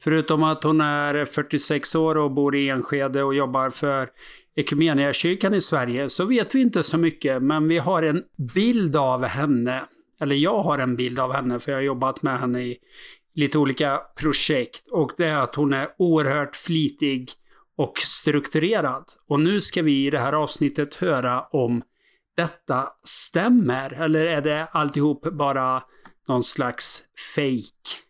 Förutom att hon är 46 år och bor i Enskede och jobbar för Equmeniakyrkan i Sverige så vet vi inte så mycket, men vi har en bild av henne. Eller jag har en bild av henne, för jag har jobbat med henne i lite olika projekt. Och det är att hon är oerhört flitig och strukturerad. Och nu ska vi i det här avsnittet höra om detta stämmer? Eller är det alltihop bara någon slags fake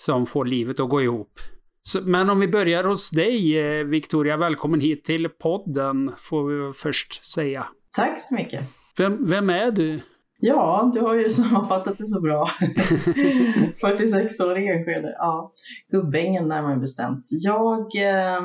som får livet att gå ihop? Så, men om vi börjar hos dig, eh, Victoria. Välkommen hit till podden, får vi först säga. Tack så mycket. Vem, vem är du? Ja, du har ju sammanfattat det så bra. 46 år i Enskede. Ja, Gubbängen närmare bestämt. Jag, eh,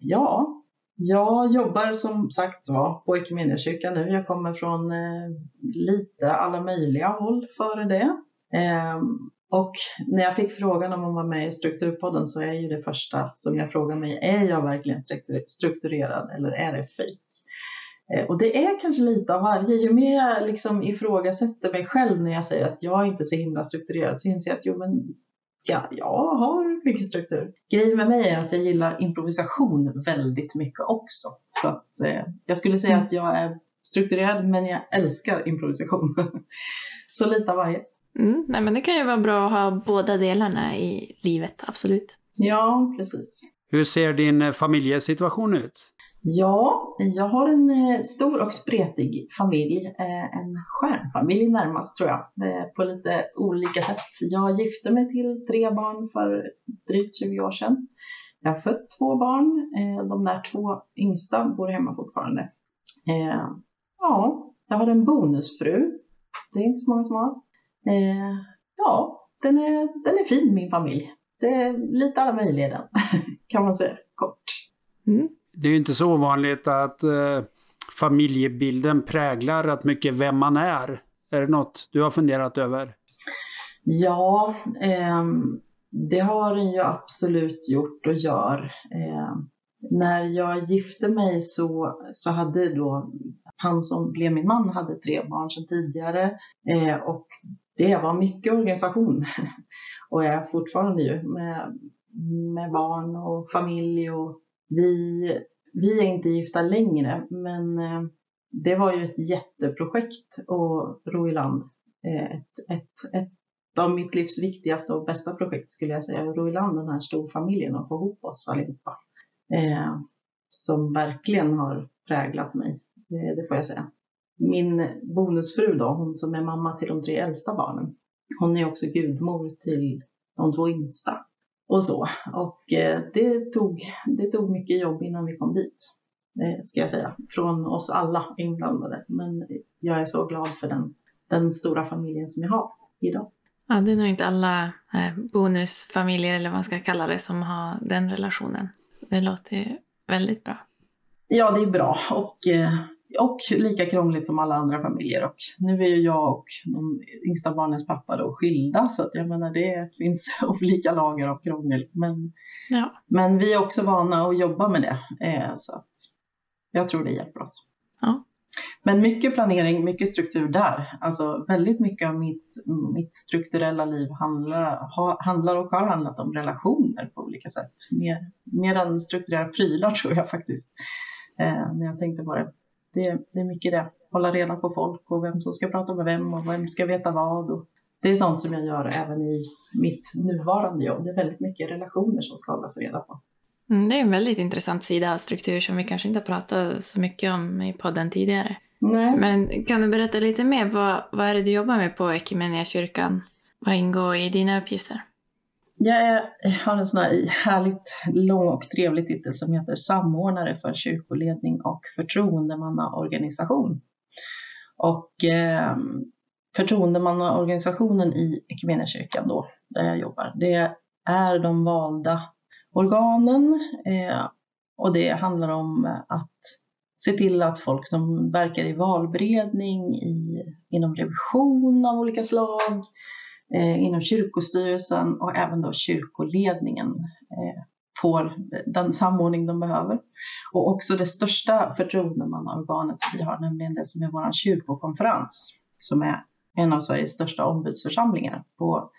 ja, jag jobbar som sagt var på Equmeniakyrkan nu. Jag kommer från eh, lite alla möjliga håll före det. Eh, och när jag fick frågan om att vara med i Strukturpodden så är ju det första som jag frågar mig, är jag verkligen strukturerad eller är det fejk? Eh, och det är kanske lite av varje. Ju mer jag liksom ifrågasätter mig själv när jag säger att jag inte är så himla strukturerad så inser jag att jo, men ja, jag har mycket struktur. Grejen med mig är att jag gillar improvisation väldigt mycket också. Så att, eh, jag skulle säga mm. att jag är strukturerad men jag älskar improvisation. så lite av varje. Mm, nej, men det kan ju vara bra att ha båda delarna i livet, absolut. Ja, precis. Hur ser din eh, familjesituation ut? Ja, jag har en eh, stor och spretig familj. Eh, en stjärnfamilj närmast tror jag, på lite olika sätt. Jag gifte mig till tre barn för drygt 20 år sedan. Jag har fött två barn. De där två yngsta bor hemma fortfarande. Ja, jag har en bonusfru. Det är inte så många som har. Ja, den är, den är fin min familj. Det är lite alla möjliga den, kan man säga kort. Mm det är ju inte så ovanligt att eh, familjebilden präglar rätt mycket vem man är. Är det något du har funderat över? Ja, eh, det har den ju absolut gjort och gör. Eh, när jag gifte mig så, så hade då han som blev min man hade tre barn sedan tidigare eh, och det var mycket organisation och är fortfarande ju med, med barn och familj och vi, vi är inte gifta längre, men eh, det var ju ett jätteprojekt att ro i land. Eh, ett, ett, ett av mitt livs viktigaste och bästa projekt skulle jag säga, att ro i land den här storfamiljen och få ihop oss allihopa. Eh, som verkligen har präglat mig, det, det får jag säga. Min bonusfru då, hon som är mamma till de tre äldsta barnen, hon är också gudmor till de två yngsta och så. Och eh, det tog, det tog mycket jobb innan vi kom dit, eh, ska jag säga, från oss alla inblandade. Men jag är så glad för den, den stora familjen som jag har idag. Ja, det är nog inte alla eh, bonusfamiljer, eller vad man ska kalla det, som har den relationen. Det låter väldigt bra. Ja, det är bra. Och och lika krångligt som alla andra familjer. Och nu är ju jag och de yngsta barnens pappa då skilda så att jag menar det finns olika lager av krångel. Men, ja. men vi är också vana att jobba med det eh, så att jag tror det hjälper oss. Ja. Men mycket planering, mycket struktur där. Alltså väldigt mycket av mitt, mitt strukturella liv handlar, ha, handlar och har handlat om relationer på olika sätt. Mer, mer än strukturera prylar tror jag faktiskt. Eh, när jag tänkte på det det, det är mycket det. Hålla reda på folk och vem som ska prata med vem och vem ska veta vad. Och det är sånt som jag gör även i mitt nuvarande jobb. Det är väldigt mycket relationer som ska hållas reda på. Mm, det är en väldigt intressant sida av struktur som vi kanske inte har pratat så mycket om i podden tidigare. Nej. Men kan du berätta lite mer? Vad, vad är det du jobbar med på kyrkan? Vad ingår i dina uppgifter? Jag har en sån här härligt lång och trevlig titel som heter Samordnare för kyrkoledning och förtroendemannaorganisation. Och eh, förtroendemannaorganisationen i kyrkan då, där jag jobbar, det är de valda organen eh, och det handlar om att se till att folk som verkar i valberedning, i, inom revision av olika slag, eh, inom kyrkostyrelsen och även då kyrkoledningen eh, får den samordning de behöver. Och också det största förtroendemannaorganet som vi har, nämligen det som är vår kyrkokonferens, som är en av Sveriges största ombudsförsamlingar. På,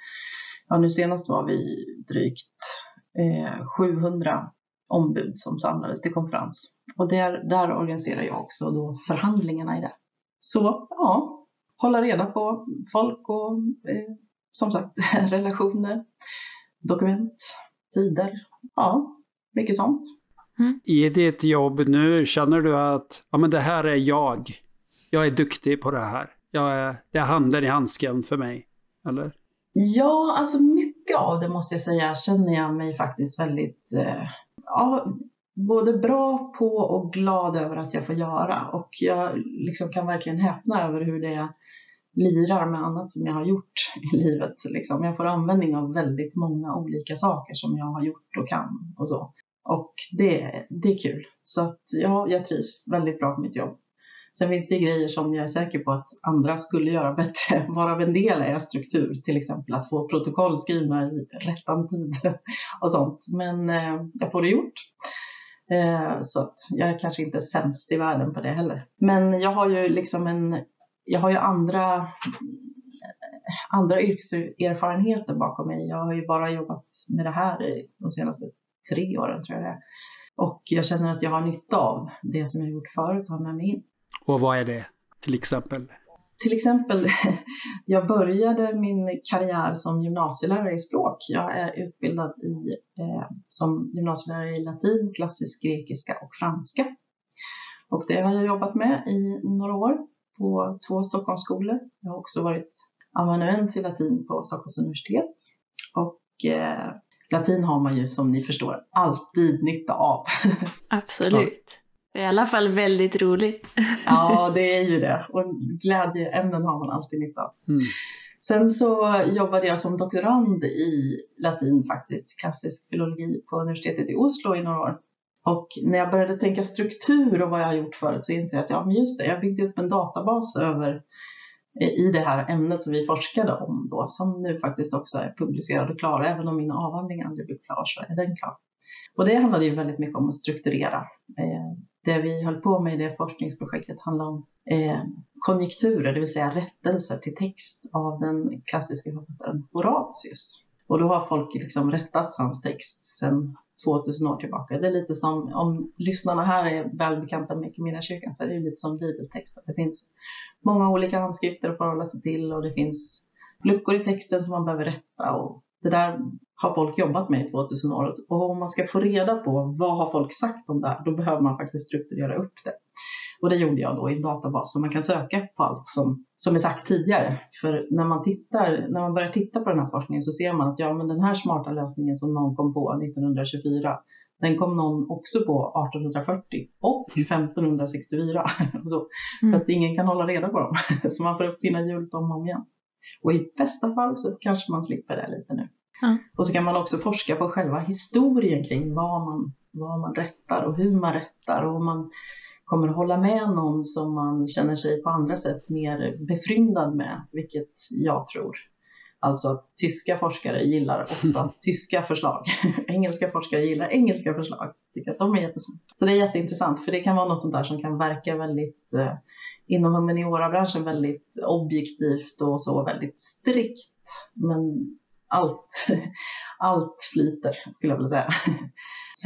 ja, nu senast var vi drygt eh, 700 ombud som samlades till konferens. Och där, där organiserar jag också då förhandlingarna i det. Så ja, hålla reda på folk och eh, som sagt relationer, dokument, tider. Ja, mycket sånt. Mm. I ditt jobb nu, känner du att ja, men det här är jag? Jag är duktig på det här. Jag är, det är handen i handsken för mig, eller? Ja, alltså mycket av det måste jag säga känner jag mig faktiskt väldigt eh, ja, både bra på och glad över att jag får göra. Och jag liksom kan verkligen häpna över hur det lirar med annat som jag har gjort i livet. Liksom. Jag får användning av väldigt många olika saker som jag har gjort och kan och så. Och det, det är kul. Så att ja, jag trivs väldigt bra på mitt jobb. Sen finns det grejer som jag är säker på att andra skulle göra bättre. Varav en del är struktur, till exempel att få protokoll skrivna i rättan tid och sånt. Men eh, jag får det gjort. Eh, så att jag är kanske inte sämst i världen på det heller. Men jag har ju liksom en, jag har ju andra andra yrkeserfarenheter bakom mig. Jag har ju bara jobbat med det här de senaste tre åren tror jag det är. Och jag känner att jag har nytta av det som jag gjort förut och har med mig in. Och vad är det till exempel? Till exempel, jag började min karriär som gymnasielärare i språk. Jag är utbildad i, eh, som gymnasielärare i latin, klassisk grekiska och franska. Och det har jag jobbat med i några år på två Stockholmsskolor. Jag har också varit amanuens i latin på Stockholms universitet. Och eh, latin har man ju som ni förstår alltid nytta av. Absolut. Det är i alla fall väldigt roligt. ja, det är ju det. Och glädjeämnen har man alltid nytta av. Mm. Sen så jobbade jag som doktorand i latin faktiskt, klassisk filologi på universitetet i Oslo i några år. Och när jag började tänka struktur och vad jag har gjort förut så insåg jag att ja, men just det, jag byggde upp en databas över i det här ämnet som vi forskade om då, som nu faktiskt också är publicerad och klar. Även om min avhandling aldrig blev klar så är den klar. Och det handlade ju väldigt mycket om att strukturera. Det vi höll på med i det forskningsprojektet handlade om eh, konjunkturer, det vill säga rättelser till text av den klassiska författaren Horatius. Och då har folk liksom rättat hans text sedan 2000 år tillbaka. Det är lite som, om lyssnarna här är välbekanta med kyrkan så är det lite som bibeltexten. Det finns många olika handskrifter att förhålla sig till och det finns luckor i texten som man behöver rätta och det där har folk jobbat med i 2000 år. Och om man ska få reda på vad har folk sagt om det här, då behöver man faktiskt strukturera upp det. Och det gjorde jag då i en databas så man kan söka på allt som, som är sagt tidigare. För när man, tittar, när man börjar titta på den här forskningen så ser man att ja, men den här smarta lösningen som någon kom på 1924, den kom någon också på 1840 och 1564. så, mm. För att ingen kan hålla reda på dem. Så man får uppfinna hjulet om och om igen. Och i bästa fall så kanske man slipper det lite nu. Och så kan man också forska på själva historien kring vad man, vad man rättar och hur man rättar och om man kommer att hålla med någon som man känner sig på andra sätt mer befryndad med, vilket jag tror. Alltså att tyska forskare gillar ofta tyska förslag. engelska forskare gillar engelska förslag. Tycker att de är jättesmarta. Så det är jätteintressant för det kan vara något sånt där som kan verka väldigt eh, inom humaniora-branschen väldigt objektivt och så väldigt strikt. Men allt, allt flyter skulle jag vilja säga.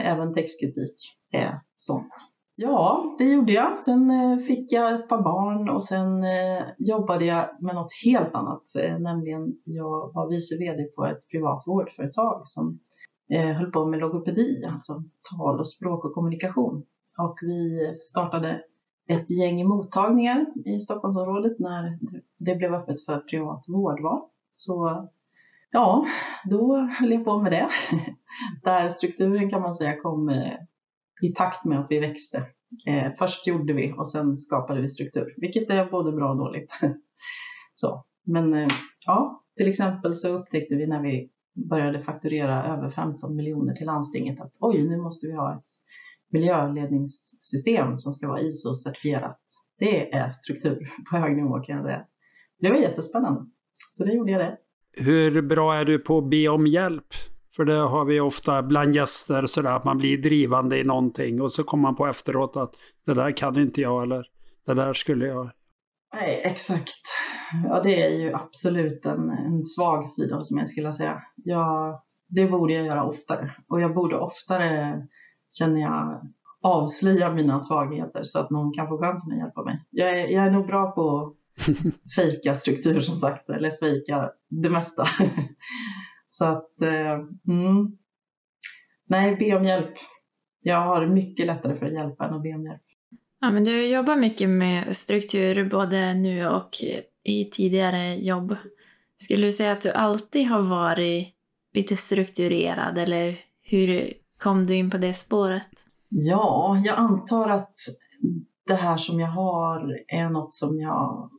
Även textkritik är sånt. Ja, det gjorde jag. Sen eh, fick jag ett par barn och sen eh, jobbade jag med något helt annat. Eh, nämligen jag var vice vd på ett privat vårdföretag som höll på med logopedi, alltså tal och språk och kommunikation. Och vi startade ett gäng mottagningar i Stockholmsområdet när det blev öppet för privat vårdval. Så ja, då höll jag på med det. Där strukturen kan man säga kom eh, i takt med att vi växte. Eh, först gjorde vi och sen skapade vi struktur, vilket är både bra och dåligt. så, men eh, ja, till exempel så upptäckte vi när vi började fakturera över 15 miljoner till landstinget att oj, nu måste vi ha ett miljöledningssystem som ska vara ISO-certifierat. Det är struktur på hög nivå kan jag säga. Det var jättespännande. Så det gjorde jag det. Hur bra är du på att be om hjälp? För det har vi ofta bland gäster sådär att man blir drivande i någonting och så kommer man på efteråt att det där kan inte jag eller det där skulle jag. Nej, exakt. Ja, det är ju absolut en, en svag sida som jag skulle säga. Jag, det borde jag göra oftare och jag borde oftare, känner jag, avslöja mina svagheter så att någon kan få chansen att hjälpa mig. Jag är, jag är nog bra på fejka struktur som sagt, eller fejka det mesta. Så att, eh, mm. nej, be om hjälp. Jag har mycket lättare för att hjälpa än att be om hjälp. Ja, men du jobbar mycket med struktur både nu och i tidigare jobb. Skulle du säga att du alltid har varit lite strukturerad eller hur kom du in på det spåret? Ja, jag antar att det här som jag har är något som jag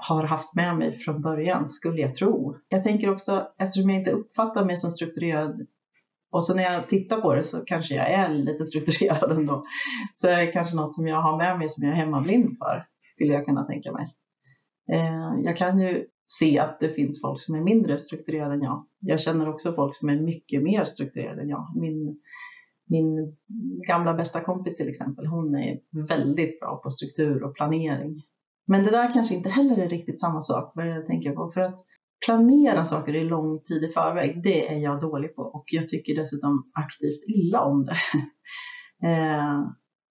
har haft med mig från början, skulle jag tro. Jag tänker också, eftersom jag inte uppfattar mig som strukturerad och så när jag tittar på det så kanske jag är lite strukturerad ändå. Så är det kanske något som jag har med mig som jag är hemmablind för, skulle jag kunna tänka mig. Eh, jag kan ju se att det finns folk som är mindre strukturerade än jag. Jag känner också folk som är mycket mer strukturerade än jag. Min, min gamla bästa kompis till exempel, hon är väldigt bra på struktur och planering. Men det där kanske inte heller är riktigt samma sak, vad jag tänker på. För att planera saker i lång tid i förväg, det är jag dålig på och jag tycker dessutom aktivt illa om det. eh,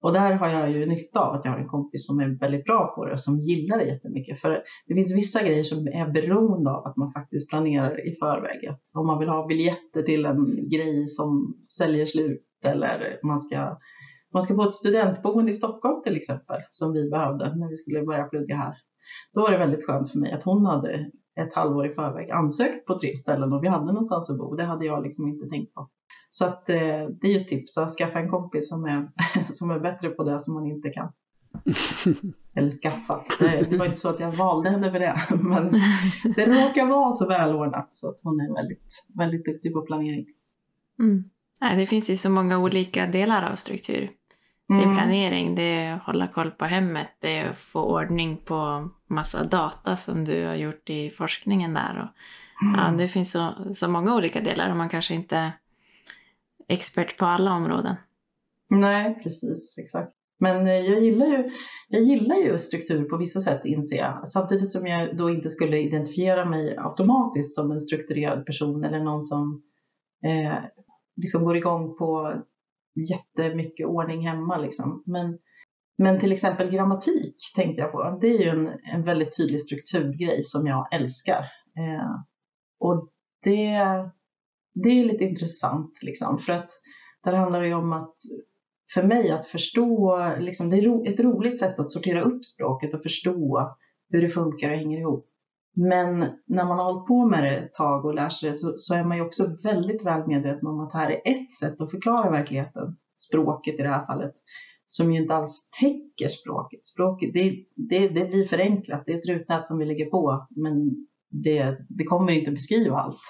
och där har jag ju nytta av att jag har en kompis som är väldigt bra på det och som gillar det jättemycket. För det finns vissa grejer som är beroende av att man faktiskt planerar i förväg. Att om man vill ha biljetter till en grej som säljer slut eller man ska man ska få ett studentboende i Stockholm till exempel, som vi behövde när vi skulle börja plugga här. Då var det väldigt skönt för mig att hon hade ett halvår i förväg ansökt på tre ställen och vi hade någonstans att bo. Det hade jag liksom inte tänkt på. Så att, eh, det är ju ett tips att skaffa en kompis som är, som är bättre på det som man inte kan. Eller skaffa. Det, det, var inte så att jag valde henne för det, men det råkar vara så välordnat så att hon är väldigt, väldigt duktig på planering. Mm. det finns ju så många olika delar av struktur. Mm. Det är planering, det är att hålla koll på hemmet, det är att få ordning på massa data som du har gjort i forskningen där. Och, mm. ja, det finns så, så många olika delar och man kanske inte är expert på alla områden. Nej, precis, exakt. Men eh, jag gillar, ju, jag gillar ju struktur på vissa sätt inser jag. Samtidigt som jag då inte skulle identifiera mig automatiskt som en strukturerad person eller någon som eh, liksom går igång på jättemycket ordning hemma liksom. Men, men till exempel grammatik tänkte jag på. Det är ju en, en väldigt tydlig strukturgrej som jag älskar. Eh, och det, det är lite intressant liksom för att där handlar det ju om att för mig att förstå, liksom, det är ett roligt sätt att sortera upp språket och förstå hur det funkar och hänger ihop. Men när man har hållit på med det ett tag och lär sig det så, så, är man ju också väldigt väl medveten om att här är ett sätt att förklara verkligheten, språket i det här fallet, som ju inte alls täcker språket. Språket, det, det, det blir förenklat, det är ett rutnät som vi lägger på, men det, det kommer inte beskriva allt.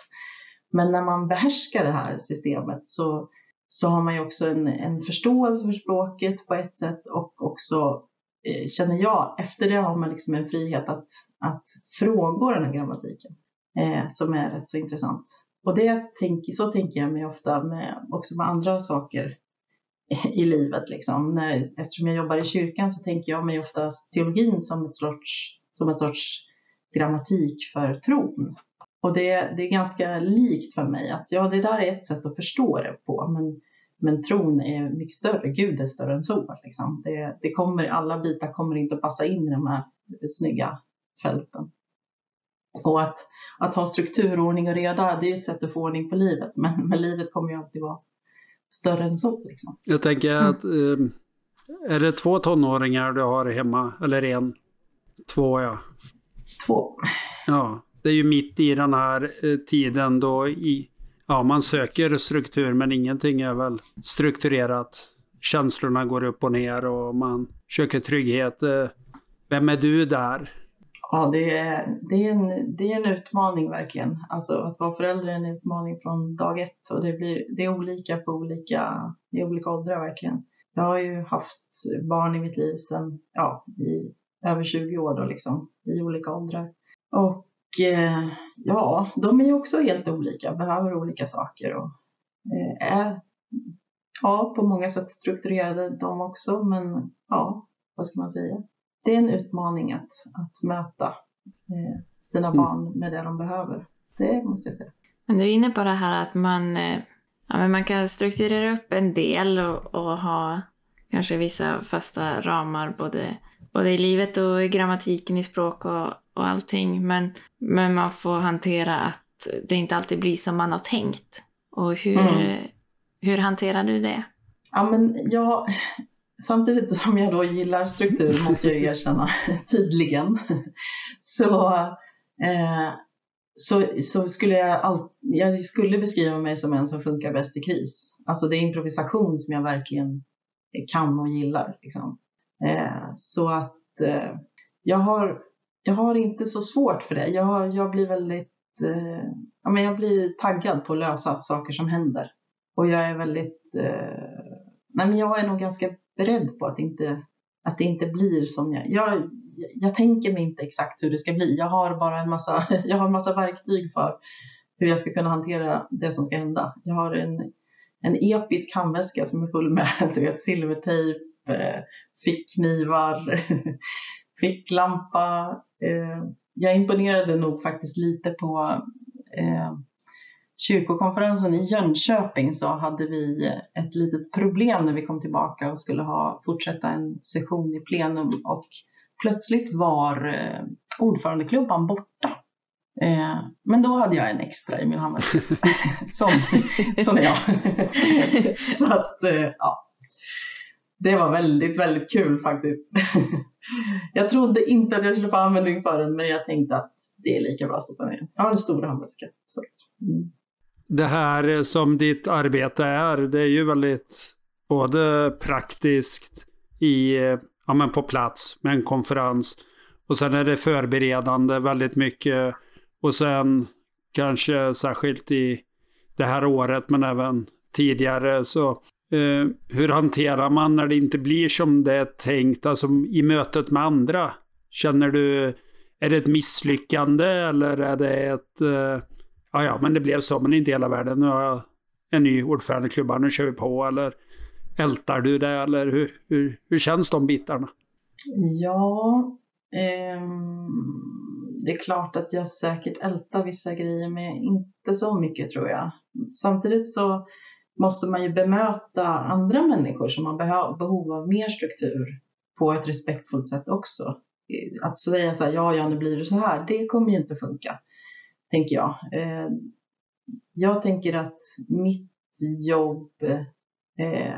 Men när man behärskar det här systemet så, så har man ju också en, en förståelse för språket på ett sätt och också Eh, känner jag, efter det har man liksom en frihet att, att frångå den här grammatiken eh, som är rätt så intressant. Och det tänk, så tänker jag mig ofta med, också med andra saker i livet. Liksom. När, eftersom jag jobbar i kyrkan så tänker jag mig ofta teologin som ett sorts, som ett sorts grammatik för tron. Och det, det är ganska likt för mig att ja, det där är ett sätt att förstå det på, men men tron är mycket större, Gud är större än så. Liksom. Det, det kommer, alla bitar kommer inte att passa in i de här snygga fälten. Och att, att ha struktur, ordning och reda, det är ett sätt att få ordning på livet. Men, men livet kommer ju alltid vara större än så. Liksom. Jag tänker att, mm. är det två tonåringar du har hemma? Eller en? Två ja. Två. Ja, det är ju mitt i den här eh, tiden då i Ja, man söker struktur men ingenting är väl strukturerat. Känslorna går upp och ner och man söker trygghet. Eh, vem är du där? Ja, det är, det, är en, det är en utmaning verkligen. Alltså att vara förälder är en utmaning från dag ett och det, blir, det är olika på olika, i olika åldrar verkligen. Jag har ju haft barn i mitt liv sedan, ja, i över 20 år då liksom, i olika åldrar. Och ja, de är ju också helt olika, behöver olika saker och eh, är, ja, på många sätt strukturerade de också, men ja, vad ska man säga? det är en utmaning att, att möta eh, sina mm. barn med det de behöver. Det måste jag säga. Men du är inne på det här att man, eh, ja, men man kan strukturera upp en del och, och ha kanske vissa fasta ramar både, både i livet och i grammatiken i språk och, och allting. Men, men man får hantera att det inte alltid blir som man har tänkt. Och hur, mm. hur hanterar du det? Ja, men jag, samtidigt som jag då gillar struktur måste jag erkänna tydligen. Så, eh, så, så, skulle jag, all, jag skulle beskriva mig som en som funkar bäst i kris. Alltså det är improvisation som jag verkligen kan och gillar. Liksom. Eh, så att eh, jag, har, jag har inte så svårt för det. Jag, jag blir väldigt eh, ja, men jag blir taggad på att lösa saker som händer. Och jag är väldigt eh, nej men jag är nog ganska beredd på att, inte, att det inte blir som jag, jag... Jag tänker mig inte exakt hur det ska bli. Jag har bara en massa, jag har en massa verktyg för hur jag ska kunna hantera det som ska hända. Jag har en, en episk handväska som är full med du vet, silvertejp, Eh, fickknivar, ficklampa. Eh, jag imponerade nog faktiskt lite på eh, kyrkokonferensen i Jönköping så hade vi ett litet problem när vi kom tillbaka och skulle ha, fortsätta en session i plenum och plötsligt var ordförandeklubban borta. Eh, men då hade jag en extra i min handväska. som, som jag. så att, eh, ja. Det var väldigt, väldigt kul faktiskt. jag trodde inte att jag skulle få användning för den, men jag tänkte att det är lika bra att stoppa ner den. Jag har en stor handväska. Så att, mm det här eh, som ditt arbete är, det är ju väldigt både praktiskt i, eh, ja men på plats med en konferens. Och sen är det förberedande väldigt mycket. Och sen kanske särskilt i det här året men även tidigare så Eh, hur hanterar man när det inte blir som det är tänkt, alltså i mötet med andra? Känner du, är det ett misslyckande eller är det ett eh, ja, ja, men det blev så, men inte hela världen. Nu har jag en ny ordförande i klubban, nu kör vi på. Eller ältar du det, eller hur, hur, hur känns de bitarna? Ja, eh, det är klart att jag säkert ältar vissa grejer, men inte så mycket tror jag. Samtidigt så måste man ju bemöta andra människor som har behov av mer struktur på ett respektfullt sätt också. Att säga så här, ja, ja, nu blir det så här, det kommer ju inte funka tänker jag. Eh, jag tänker att mitt jobb eh,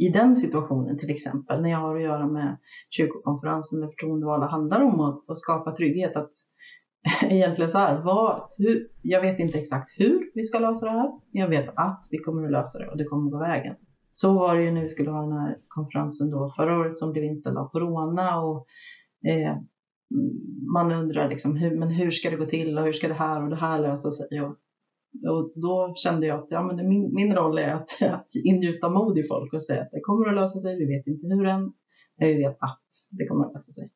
i den situationen till exempel, när jag har att göra med kyrkokonferensen med förtroendevalda, handlar om att, att skapa trygghet. Att egentligen så här, vad, hur, jag vet inte exakt hur vi ska lösa det här, men jag vet att vi kommer att lösa det och det kommer att gå vägen. Så var det ju när vi skulle ha den här konferensen då förra året som blev inställd av corona och eh, man undrar liksom hur, men hur ska det gå till och hur ska det här och det här lösa sig? Och, och då kände jag att ja, men min, min roll är att, att ingjuta mod i folk och säga att det kommer att lösa sig, vi vet inte hur än, men vi vet att det kommer att lösa sig.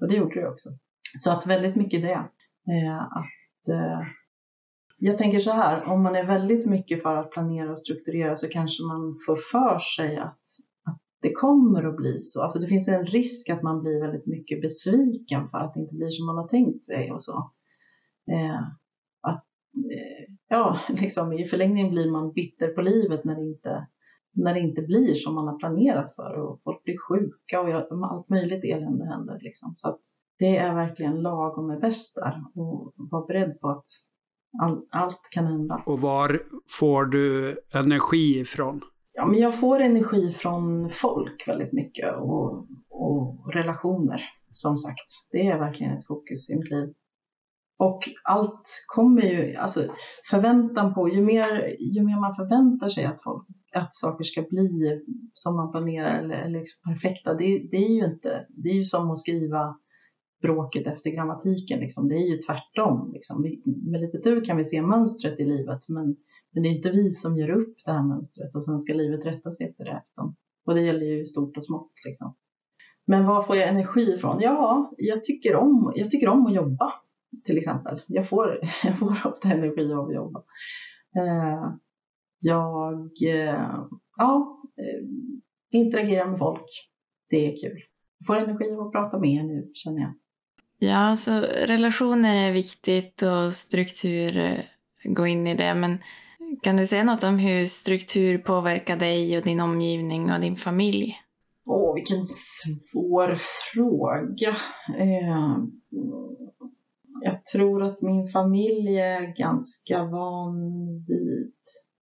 Och det gjorde det också. Så att väldigt mycket det. Eh, att, eh, jag tänker så här, om man är väldigt mycket för att planera och strukturera så kanske man får för sig att det kommer att bli så. Alltså det finns en risk att man blir väldigt mycket besviken för att det inte blir som man har tänkt sig och så. Eh, att, eh, ja, liksom i förlängningen blir man bitter på livet när det inte, när det inte blir som man har planerat för och folk blir sjuka och allt möjligt elände händer. Liksom. Så att det är verkligen lagom är bäst där och var beredd på att all, allt kan hända. Och var får du energi ifrån? Ja, men jag får energi från folk väldigt mycket och, och relationer. Som sagt, det är verkligen ett fokus i mitt liv. Och allt kommer ju, alltså förväntan på, ju mer, ju mer man förväntar sig att, folk, att saker ska bli som man planerar eller, eller liksom perfekta, det, det, är ju inte, det är ju som att skriva bråket efter grammatiken. Liksom. Det är ju tvärtom. Liksom. Vi, med lite tur kan vi se mönstret i livet, men, men det är inte vi som gör upp det här mönstret och sen ska livet rätta sig efter det. Liksom. Och det gäller ju stort och smått. Liksom. Men var får jag energi ifrån? Ja, jag tycker om, jag tycker om att jobba till exempel. Jag får, jag får ofta energi av att jobba. Eh, jag eh, ja, eh, interagerar med folk. Det är kul. Jag får energi av att prata med er nu, känner jag. Ja, så relationer är viktigt och struktur eh, gå in i det. Men kan du säga något om hur struktur påverkar dig och din omgivning och din familj? Åh, vilken svår fråga. Eh, jag tror att min familj är ganska van vid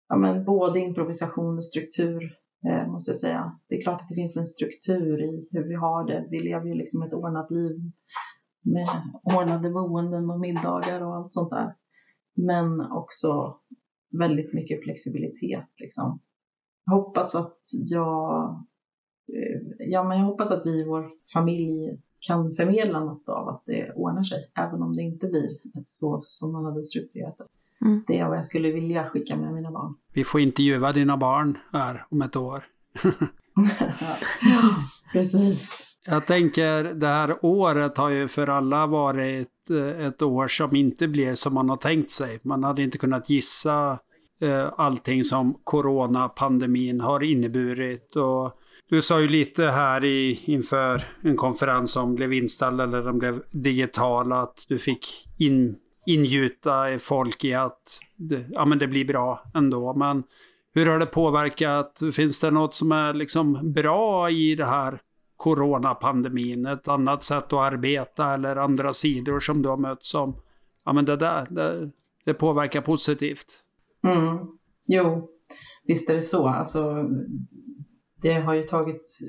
ja, men både improvisation och struktur, eh, måste jag säga. Det är klart att det finns en struktur i hur vi har det. Vi lever ju liksom ett ordnat liv med ordnade boenden och middagar och allt sånt där. Men också väldigt mycket flexibilitet. Liksom. Jag hoppas att jag, eh, ja, men jag hoppas att vi i vår familj kan förmedla något av att det ordnar sig, även om det inte blir så som man hade strukturerat det. Mm. Det är vad jag skulle vilja skicka med mina barn. Vi får intervjua dina barn här om ett år. ja, precis. Jag tänker det här året har ju för alla varit eh, ett år som inte blev som man har tänkt sig. Man hade inte kunnat gissa eh, allting som coronapandemin har inneburit. Och du sa ju lite här i, inför en konferens som blev inställd eller den blev digital att du fick in, ingjuta folk i att det, ja, men det blir bra ändå. Men hur har det påverkat? Finns det något som är liksom bra i det här coronapandemin? Ett annat sätt att arbeta eller andra sidor som du har mött som, ja men det där, det, det påverkar positivt? Mm. Jo, visst är det så. Alltså, det har ju tagit,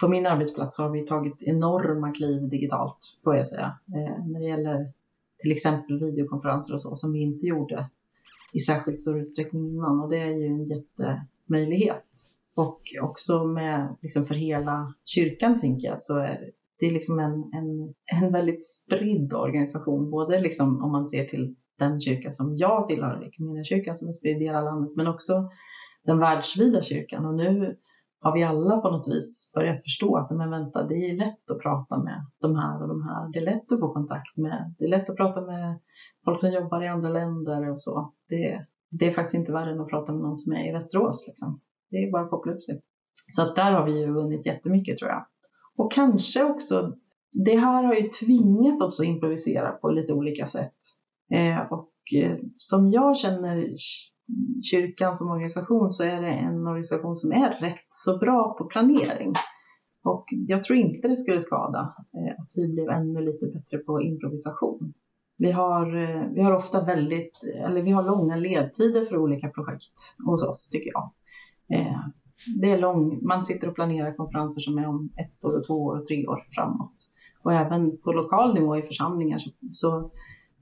på min arbetsplats har vi tagit enorma kliv digitalt, får jag säga. Eh, när det gäller till exempel videokonferenser och så, som vi inte gjorde i särskilt stor utsträckning innan. Och det är ju en jättemöjlighet. Och också med, liksom för hela kyrkan tänker jag, så är det är liksom en, en, en väldigt spridd organisation. Både liksom om man ser till den kyrka som jag tillhör, kyrkan som är spridd i hela landet, men också den världsvida kyrkan. Och nu har vi alla på något vis börjat förstå att men vänta, det är lätt att prata med de här och de här. Det är lätt att få kontakt med. Det är lätt att prata med folk som jobbar i andra länder och så. Det, det är faktiskt inte värre än att prata med någon som är i Västerås. Liksom. Det är bara att koppla upp sig. Så att där har vi ju vunnit jättemycket tror jag. Och kanske också, det här har ju tvingat oss att improvisera på lite olika sätt. Eh, och eh, som jag känner kyrkan som organisation så är det en organisation som är rätt så bra på planering. Och jag tror inte det skulle skada eh, att vi blev ännu lite bättre på improvisation. Vi har, eh, vi har ofta väldigt, eller vi har långa ledtider för olika projekt hos oss tycker jag. Eh, det är lång, man sitter och planerar konferenser som är om ett år, och två år och tre år framåt. Och även på lokal nivå i församlingar så, så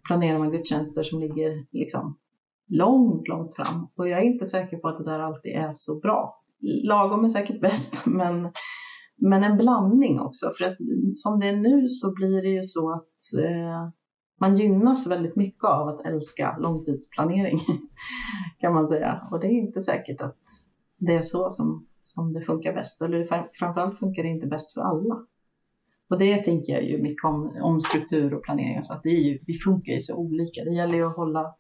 planerar man gudstjänster som ligger liksom långt, långt fram. Och jag är inte säker på att det där alltid är så bra. Lagom är säkert bäst, men, men en blandning också. För att som det är nu så blir det ju så att eh, man gynnas väldigt mycket av att älska långtidsplanering, kan man säga. Och det är inte säkert att det är så som, som det funkar bäst. Eller framförallt funkar det inte bäst för alla. Och det tänker jag ju mycket om, om struktur och planering. Så att det är ju, vi funkar ju så olika. Det gäller ju att hålla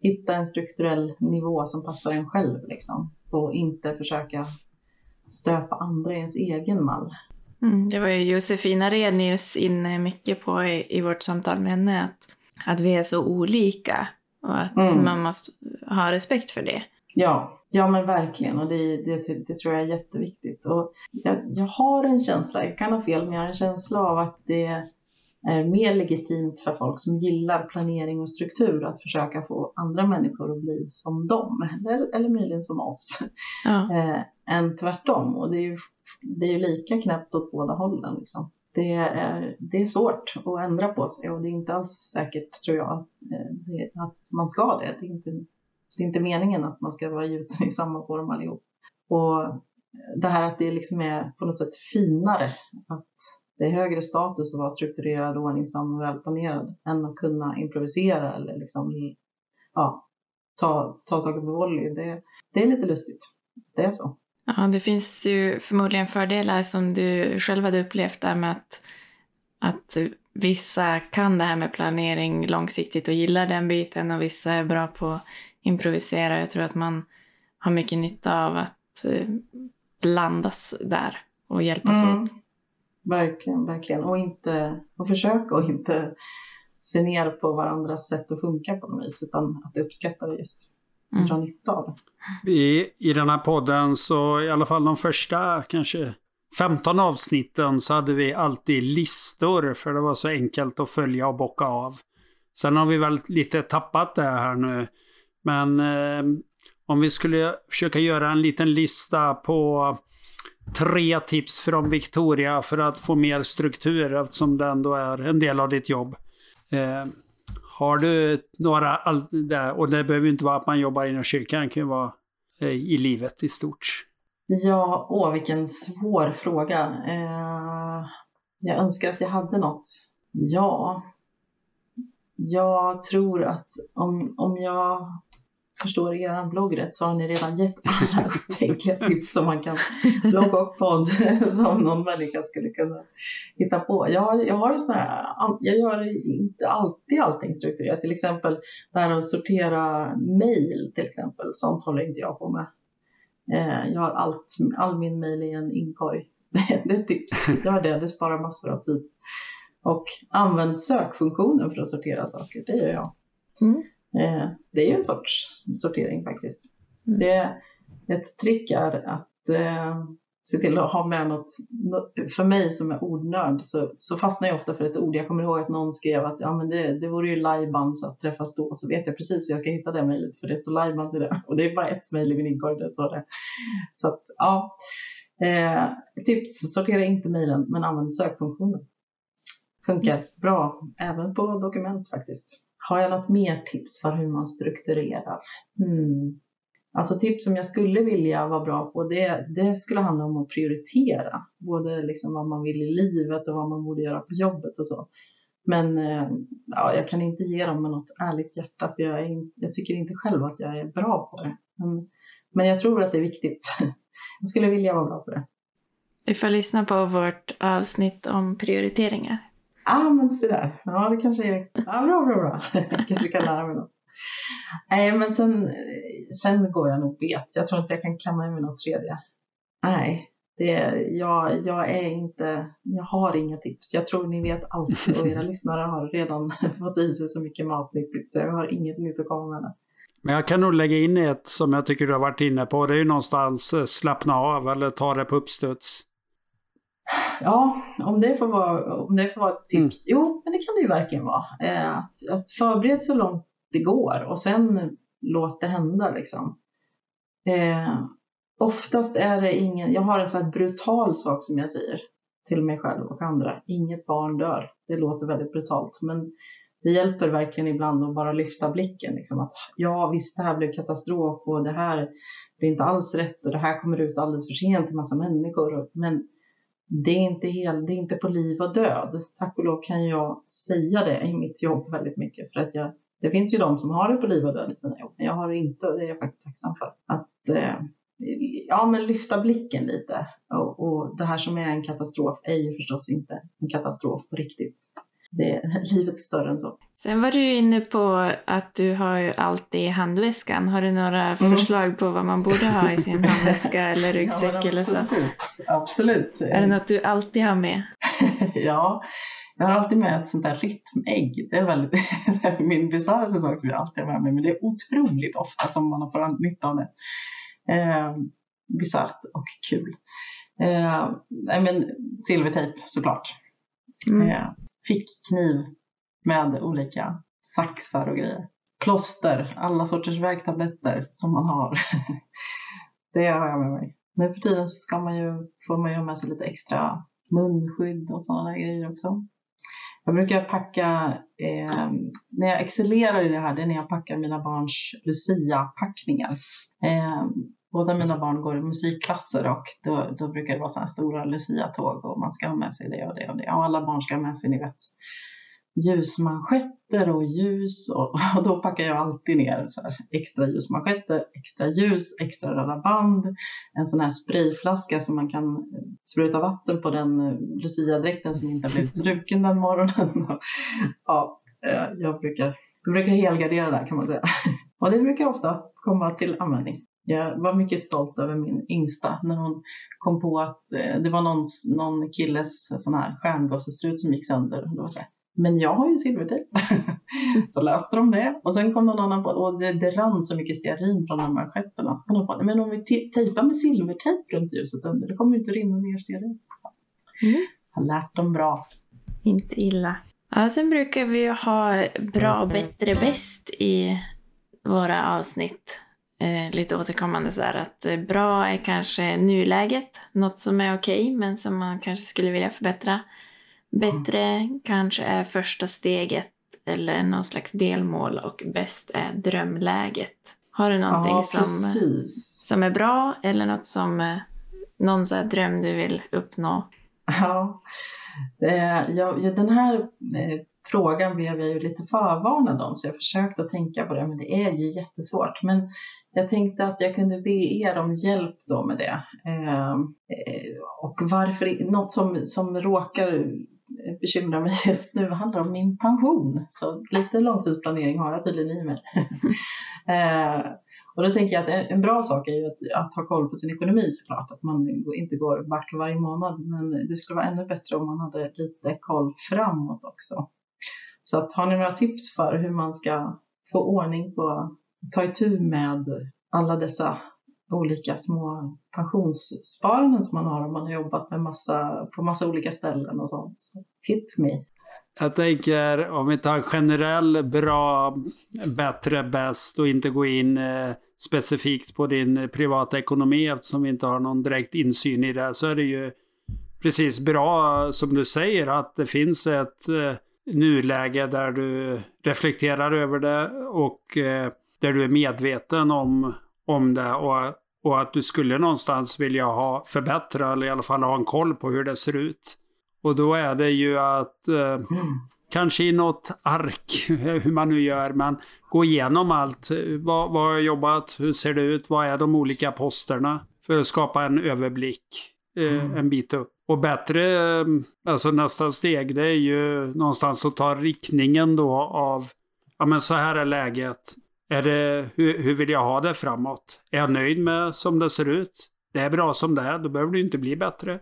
hitta en strukturell nivå som passar en själv liksom. Och inte försöka stöpa andra i ens egen mall. Mm, det var ju Josefina Renius inne mycket på i, i, vårt samtal med henne, att, att vi är så olika och att mm. man måste ha respekt för det. Ja, ja men verkligen och det, det, det tror jag är jätteviktigt. Och jag, jag har en känsla, jag kan ha fel, men jag har en känsla av att det är mer legitimt för folk som gillar planering och struktur att försöka få andra människor att bli som dem, eller, eller möjligen som oss, ja. eh, än tvärtom. Och det är ju, det är ju lika knäppt åt båda hållen. Liksom. Det, är, det är svårt att ändra på sig och det är inte alls säkert, tror jag, att, eh, att man ska det. Det är, inte, det är inte meningen att man ska vara gjuten i samma form allihop. Och det här att det liksom är på något sätt finare att det är högre status att vara strukturerad, ordningsam och välplanerad än att kunna improvisera eller liksom, ja, ta, ta saker på volley. Det, det är lite lustigt. Det är så. Ja, det finns ju förmodligen fördelar som du själv hade upplevt där med att, att vissa kan det här med planering långsiktigt och gillar den biten och vissa är bra på improvisera. Jag tror att man har mycket nytta av att eh, blandas där och hjälpas mm. åt. Verkligen, verkligen. Och, inte, och försöka att inte se ner på varandras sätt att funka på något vis, utan att uppskatta det just. Mm. Dra nytta av det. Vi, I den här podden så i alla fall de första kanske 15 avsnitten så hade vi alltid listor för det var så enkelt att följa och bocka av. Sen har vi väl lite tappat det här nu. Men eh, om vi skulle försöka göra en liten lista på tre tips från Victoria för att få mer struktur eftersom det ändå är en del av ditt jobb. Eh, har du några, och det behöver inte vara att man jobbar inom kyrkan, det kan ju vara eh, i livet i stort. Ja, åh vilken svår fråga. Eh, jag önskar att jag hade något. Ja, jag tror att om, om jag förstår er blogg rätt så har ni redan gett alla upptänkliga tips som man kan blogga och podd som någon människa skulle kunna hitta på. Jag, jag har ju såna här, jag gör inte alltid allting strukturerat. Till exempel det här att sortera mail till exempel, sånt håller inte jag på med. Eh, jag har allt, all min mail i en inkorg. Det är ett tips, gör det, det sparar massor av tid. Och använd sökfunktionen för att sortera saker, det gör jag. Mm. Eh, det är ju en sorts sortering faktiskt. Mm. Det, ett trick är att eh, se till att ha med något, för mig som är ordnörd så, så fastnar jag ofta för ett ord. Jag kommer ihåg att någon skrev att ja, men det, det vore ju lajbans att träffas då, så vet jag precis hur jag ska hitta det mejlet för det står lajbans i det och det är bara ett mejl i min inkorg. Så, så att ja, eh, tips, sortera inte mejlen men använd sökfunktionen. Funkar bra även på dokument faktiskt. Har jag något mer tips för hur man strukturerar? Hmm. Alltså tips som jag skulle vilja vara bra på, det, det skulle handla om att prioritera. Både liksom vad man vill i livet och vad man borde göra på jobbet och så. Men eh, ja, jag kan inte ge dem med något ärligt hjärta för jag, är, jag tycker inte själv att jag är bra på det. Men, men jag tror att det är viktigt. Jag skulle vilja vara bra på det. Du får lyssna på vårt avsnitt om prioriteringar. Ja, ah, men så där. Ja, det kanske är ja, bra, bra, bra. Jag kanske kan lära mig något. Nej, men sen, sen går jag nog bet. Jag tror inte jag kan klämma mig något tredje. Nej, det, jag, jag är inte, jag har inga tips. Jag tror ni vet allt och era lyssnare har redan fått i sig så mycket matnyttigt så jag har inget nytt att komma med. Men jag kan nog lägga in ett som jag tycker du har varit inne på. Det är ju någonstans eh, slappna av eller ta det på uppstuds. Ja, om det får vara, om det får vara ett tips. Mm. Jo, men det kan det ju verkligen vara. Eh, att, att förbereda så långt det går och sen låt det hända liksom. Eh, oftast är det ingen, jag har en sån här brutal sak som jag säger till mig själv och andra. Inget barn dör. Det låter väldigt brutalt, men det hjälper verkligen ibland att bara lyfta blicken. Liksom att ja, visst, det här blev katastrof och det här blir inte alls rätt och det här kommer ut alldeles för sent till massa människor. Men det är inte, hel, det är inte på liv och död. Tack och lov kan jag säga det i mitt jobb väldigt mycket för att jag det finns ju de som har det på liv och död i sina jobb, men jag har det inte och det är jag faktiskt tacksam för. Att eh, ja, men lyfta blicken lite. Och, och, det här som är en katastrof är ju förstås inte en katastrof på riktigt. Det, livet är större än så. Sen var du inne på att du har allt i handväskan. Har du några mm. förslag på vad man borde ha i sin handväska eller ryggsäck ja, eller så? Absolut. Är det något du alltid har med? ja, jag har alltid med ett sånt där rytmägg. Det är väldigt, det är min bisarraste sak som jag alltid har med mig, men det är otroligt ofta som man får nytta av det. Eh, bisarrt och kul. Eh, men silvertejp såklart. Mm. Eh, fickkniv med olika saxar och grejer. Plåster, alla sorters värktabletter som man har. det har jag med mig. Nu för tiden ska man ju, får man ju ha med sig lite extra munskydd och sådana där grejer också. Jag brukar packa, eh, när jag excellerar i det här, det är när jag packar mina barns Lucia-packningar. Eh, båda mina barn går i musikklasser och då, då brukar det vara sådana stora Lucia-tåg och man ska ha med sig det och det och det. Och alla barn ska ha med sig, ni vet, ljusmanschetter och ljus och, och, då packar jag alltid ner så här, extra ljusmanschetter, extra ljus, extra röda band, en sån här sprayflaska som man kan eh, spruta vatten på den luciadräkten Lucia-dräkten som inte har blivit struken den morgonen. ja, eh, jag brukar, jag brukar helgardera där kan man säga. Och det brukar ofta komma till användning. Jag var mycket stolt över min yngsta när hon kom på att eh, det var någon, någon killes sån här stjärngossestrut som gick sönder. Det var så här, men jag har ju silvertejp. så löste de det. Och sen kom någon annan på, och det, det rann så mycket stearin från de manschetterna. Så kom de på, men om vi tejpar med silvertejp runt ljuset under, det kommer ju inte rinna ner stearin. Mm. Har lärt dem bra. Inte illa. Ja, sen brukar vi ju ha bra, bättre, bäst i våra avsnitt. Eh, lite återkommande så här att eh, bra är kanske nuläget, något som är okej okay, men som man kanske skulle vilja förbättra. Bättre mm. kanske är första steget eller någon slags delmål och bäst är drömläget. Har du någonting ja, som, som är bra eller något som, eh, någon så dröm du vill uppnå? Ja, ja den här eh, frågan blev jag ju lite förvarnad om så jag försökte att tänka på det men det är ju jättesvårt. Men jag tänkte att jag kunde be er om hjälp då med det. Ehm, eh, och varför, något som, som råkar bekymra mig just nu handlar om min pension. Så lite långtidsplanering har jag tydligen i mig. eh, och då tänker jag att en bra sak är ju att, att, ha koll på sin ekonomi såklart, att man inte går back varje månad. Men det skulle vara ännu bättre om man hade lite koll framåt också. Så att, har ni några tips för hur man ska få ordning på, ta itu med alla dessa olika små pensionssparanden som man har om man har jobbat med massa, på massa olika ställen och sånt. Så hit me. Jag tänker om vi tar generell, bra, bättre, bäst och inte gå in eh, specifikt på din privata ekonomi eftersom vi inte har någon direkt insyn i det så är det ju precis bra som du säger att det finns ett eh, nuläge där du reflekterar över det och eh, där du är medveten om, om det och och att du skulle någonstans vilja ha förbättra eller i alla fall ha en koll på hur det ser ut. Och då är det ju att eh, mm. kanske i något ark, hur man nu gör, men gå igenom allt. Vad, vad har jag jobbat? Hur ser det ut? Vad är de olika posterna? För att skapa en överblick eh, mm. en bit upp. Och bättre, eh, alltså nästa steg, det är ju någonstans att ta riktningen då av, ja men så här är läget. Är det, hur, hur vill jag ha det framåt? Är jag nöjd med som det ser ut? Det är bra som det är, då behöver det inte bli bättre.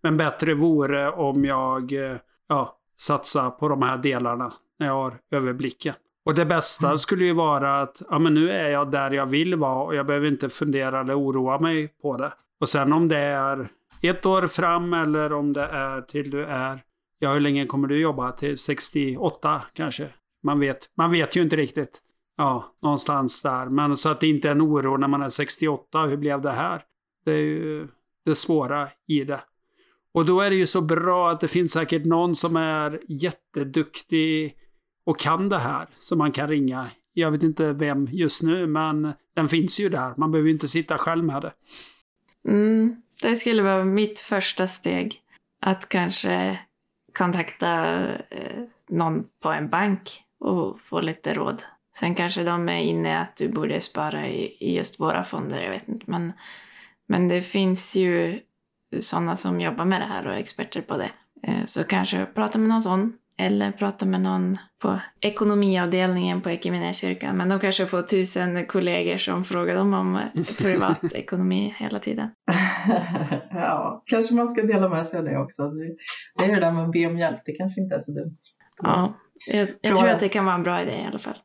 Men bättre vore om jag eh, ja, satsar på de här delarna när jag har överblicken. Och det bästa mm. skulle ju vara att ja, men nu är jag där jag vill vara och jag behöver inte fundera eller oroa mig på det. Och sen om det är ett år fram eller om det är till du är, ja hur länge kommer du jobba? Till 68 kanske? Man vet, man vet ju inte riktigt. Ja, någonstans där. Men så att det inte är en oro när man är 68. Hur blev det här? Det är ju det svåra i det. Och då är det ju så bra att det finns säkert någon som är jätteduktig och kan det här som man kan ringa. Jag vet inte vem just nu, men den finns ju där. Man behöver ju inte sitta själv med det. Mm, det skulle vara mitt första steg. Att kanske kontakta eh, någon på en bank och få lite råd. Sen kanske de är inne att du borde spara i, i just våra fonder, jag vet inte. Men, men det finns ju sådana som jobbar med det här och är experter på det. Eh, så kanske prata med någon sån. Eller prata med någon på ekonomiavdelningen på Equmeniakyrkan. Men de kanske får tusen kollegor som frågar dem om privatekonomi hela tiden. ja, kanske man ska dela med sig av det också. Det är det där med att be om hjälp, det kanske inte är så dumt. Ja, jag, jag tror att det kan vara en bra idé i alla fall.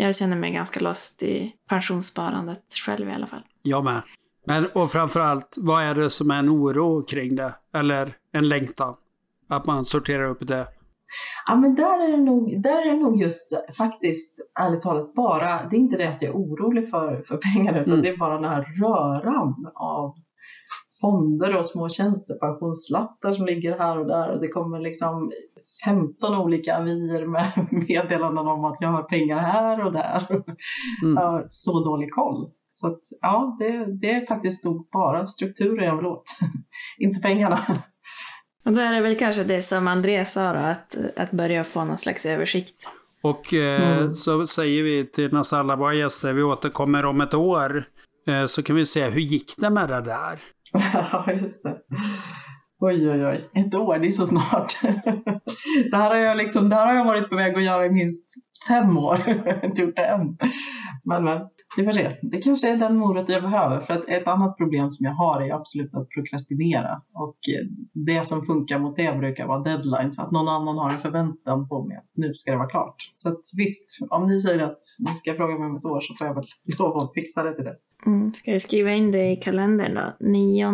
Jag känner mig ganska lost i pensionssparandet själv i alla fall. Jag med. Men och framförallt, vad är det som är en oro kring det? Eller en längtan? Att man sorterar upp det? Ja, men där är det nog, där är det nog just faktiskt, ärligt talat, bara, det är inte det att jag är orolig för, för pengar, utan mm. det är bara den här röran av fonder och små tjänstepensionsslattar som ligger här och där. Och det kommer liksom 15 olika avier med meddelanden om att jag har pengar här och där. Mm. Jag har så dålig koll. Så att, ja, det, det är faktiskt nog bara strukturen jag vill åt, inte pengarna. Och då är det väl kanske det som Andreas sa då, att, att börja få någon slags översikt. Och eh, mm. så säger vi till nästan alla våra gäster, vi återkommer om ett år. Eh, så kan vi se, hur gick det med det där? Ja, just det. Oj, oj, oj. Ett år, det är så snart. det, här har jag liksom, det här har jag varit på väg att göra i minst fem år. jag har inte gjort det än. Men, men vi får se. Det kanske är den morot jag behöver. För att ett annat problem som jag har är absolut att prokrastinera. Och det som funkar mot det brukar vara deadlines. Att någon annan har en förväntan på mig att nu ska det vara klart. Så att visst, om ni säger att ni ska fråga mig om ett år så får jag väl lova att fixa det till dess. Mm. Ska vi skriva in det i kalendern då? 9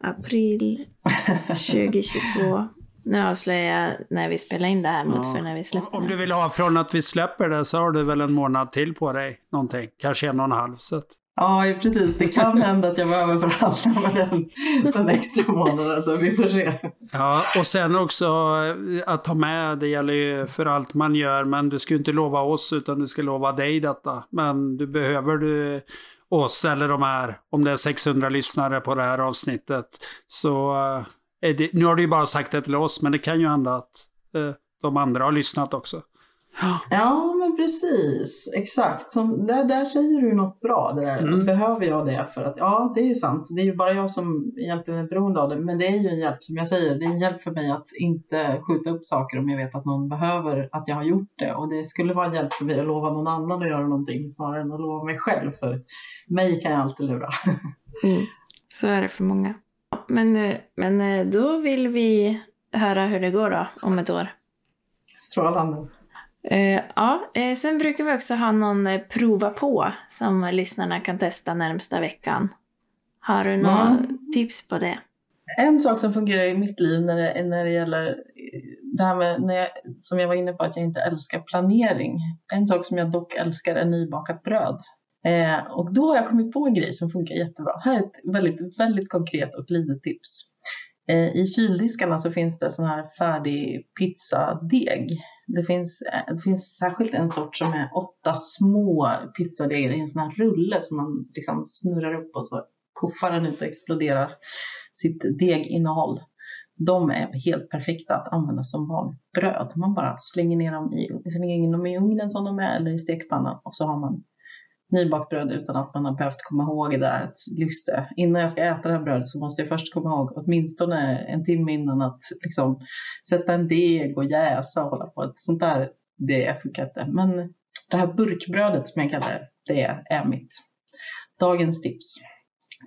april 2022. Nu avslöjar jag när vi spelar in det här mot ja. för när vi släpper Om du vill ha från att vi släpper det så har du väl en månad till på dig. Någonting. Kanske en och en halv. Så. Ja, precis. Det kan hända att jag behöver förhandla med den, den extra månaden, så vi får se. Ja, och sen också eh, att ta med, det gäller ju för allt man gör, men du ska ju inte lova oss utan du ska lova dig detta. Men du behöver du oss eller de här, om det är 600 lyssnare på det här avsnittet, så eh, det, nu har du ju bara sagt det till oss, men det kan ju hända att eh, de andra har lyssnat också. Ja, men precis. Exakt. Som, där, där säger du något bra. Det där. Mm. Behöver jag det? För att, ja, det är ju sant. Det är ju bara jag som egentligen är beroende av det. Men det är ju en hjälp, som jag säger, det är en hjälp för mig att inte skjuta upp saker om jag vet att någon behöver att jag har gjort det. Och det skulle vara en hjälp för mig att lova någon annan att göra någonting snarare än att lova mig själv. För mig kan jag alltid lura. Mm. Så är det för många. Men, eh, men eh, då vill vi höra hur det går då, om ett år. Strålande. Uh, ja, uh, sen brukar vi också ha någon uh, prova på som lyssnarna kan testa närmsta veckan. Har du några mm. tips på det? En sak som fungerar i mitt liv när det, när det gäller det här med, när jag, som jag var inne på, att jag inte älskar planering. En sak som jag dock älskar är nybakat bröd. Eh, och då har jag kommit på en grej som funkar jättebra. Här är ett väldigt, väldigt konkret och litet tips. Eh, I kyldiskarna så finns det sån här färdig pizzadeg. Det finns, eh, det finns särskilt en sort som är åtta små pizzadegar i en sån här rulle som man liksom snurrar upp och så puffar den ut och exploderar sitt deginnehåll. De är helt perfekta att använda som vanligt bröd. Man bara slänger ner dem i, slänger in dem i ugnen som de är eller i stekpannan och så har man nybakt bröd utan att man har behövt komma ihåg det där att just det, innan jag ska äta det här brödet så måste jag först komma ihåg åtminstone en timme innan att liksom sätta en deg och jäsa och hålla på. Ett sånt där, det funkar inte. Men det här burkbrödet som jag kallar det, det är mitt dagens tips.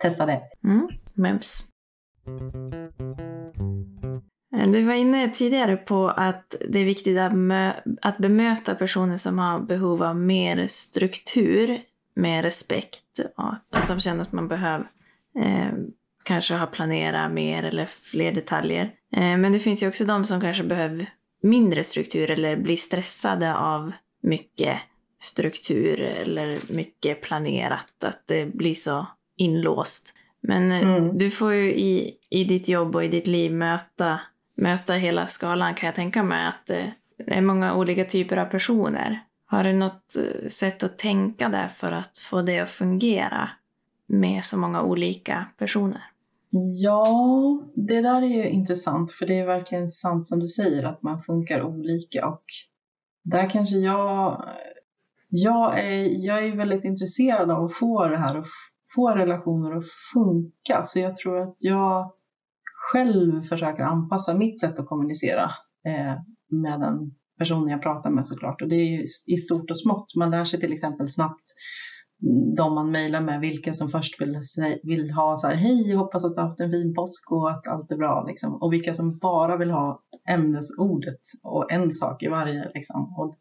Testa det. Mm, mums. Eh, du var inne tidigare på att det är viktigt att, att bemöta personer som har behov av mer struktur med respekt. Ja, att de känner att man behöver eh, kanske ha planerat mer eller fler detaljer. Eh, men det finns ju också de som kanske behöver mindre struktur eller blir stressade av mycket struktur eller mycket planerat. Att det blir så inlåst. Men eh, mm. du får ju i, i ditt jobb och i ditt liv möta, möta hela skalan kan jag tänka mig. Att eh, det är många olika typer av personer. Har du något eh, sätt att tänka där för att få det att fungera med så många olika personer? Ja, det där är ju intressant för det är verkligen sant som du säger att man funkar olika och där kanske jag, jag är, jag är väldigt intresserad av att få det här och få relationer att funka så jag tror att jag själv försöker anpassa mitt sätt att kommunicera eh, med den personer jag pratar med såklart. Och det är ju i stort och smått. Man lär sig till exempel snabbt de man mejlar med, vilka som först vill, vill ha så här, hej, hoppas att du har haft en fin påsk och att allt är bra. Liksom. Och vilka som bara vill ha ämnesordet och en sak i varje. Liksom. Och,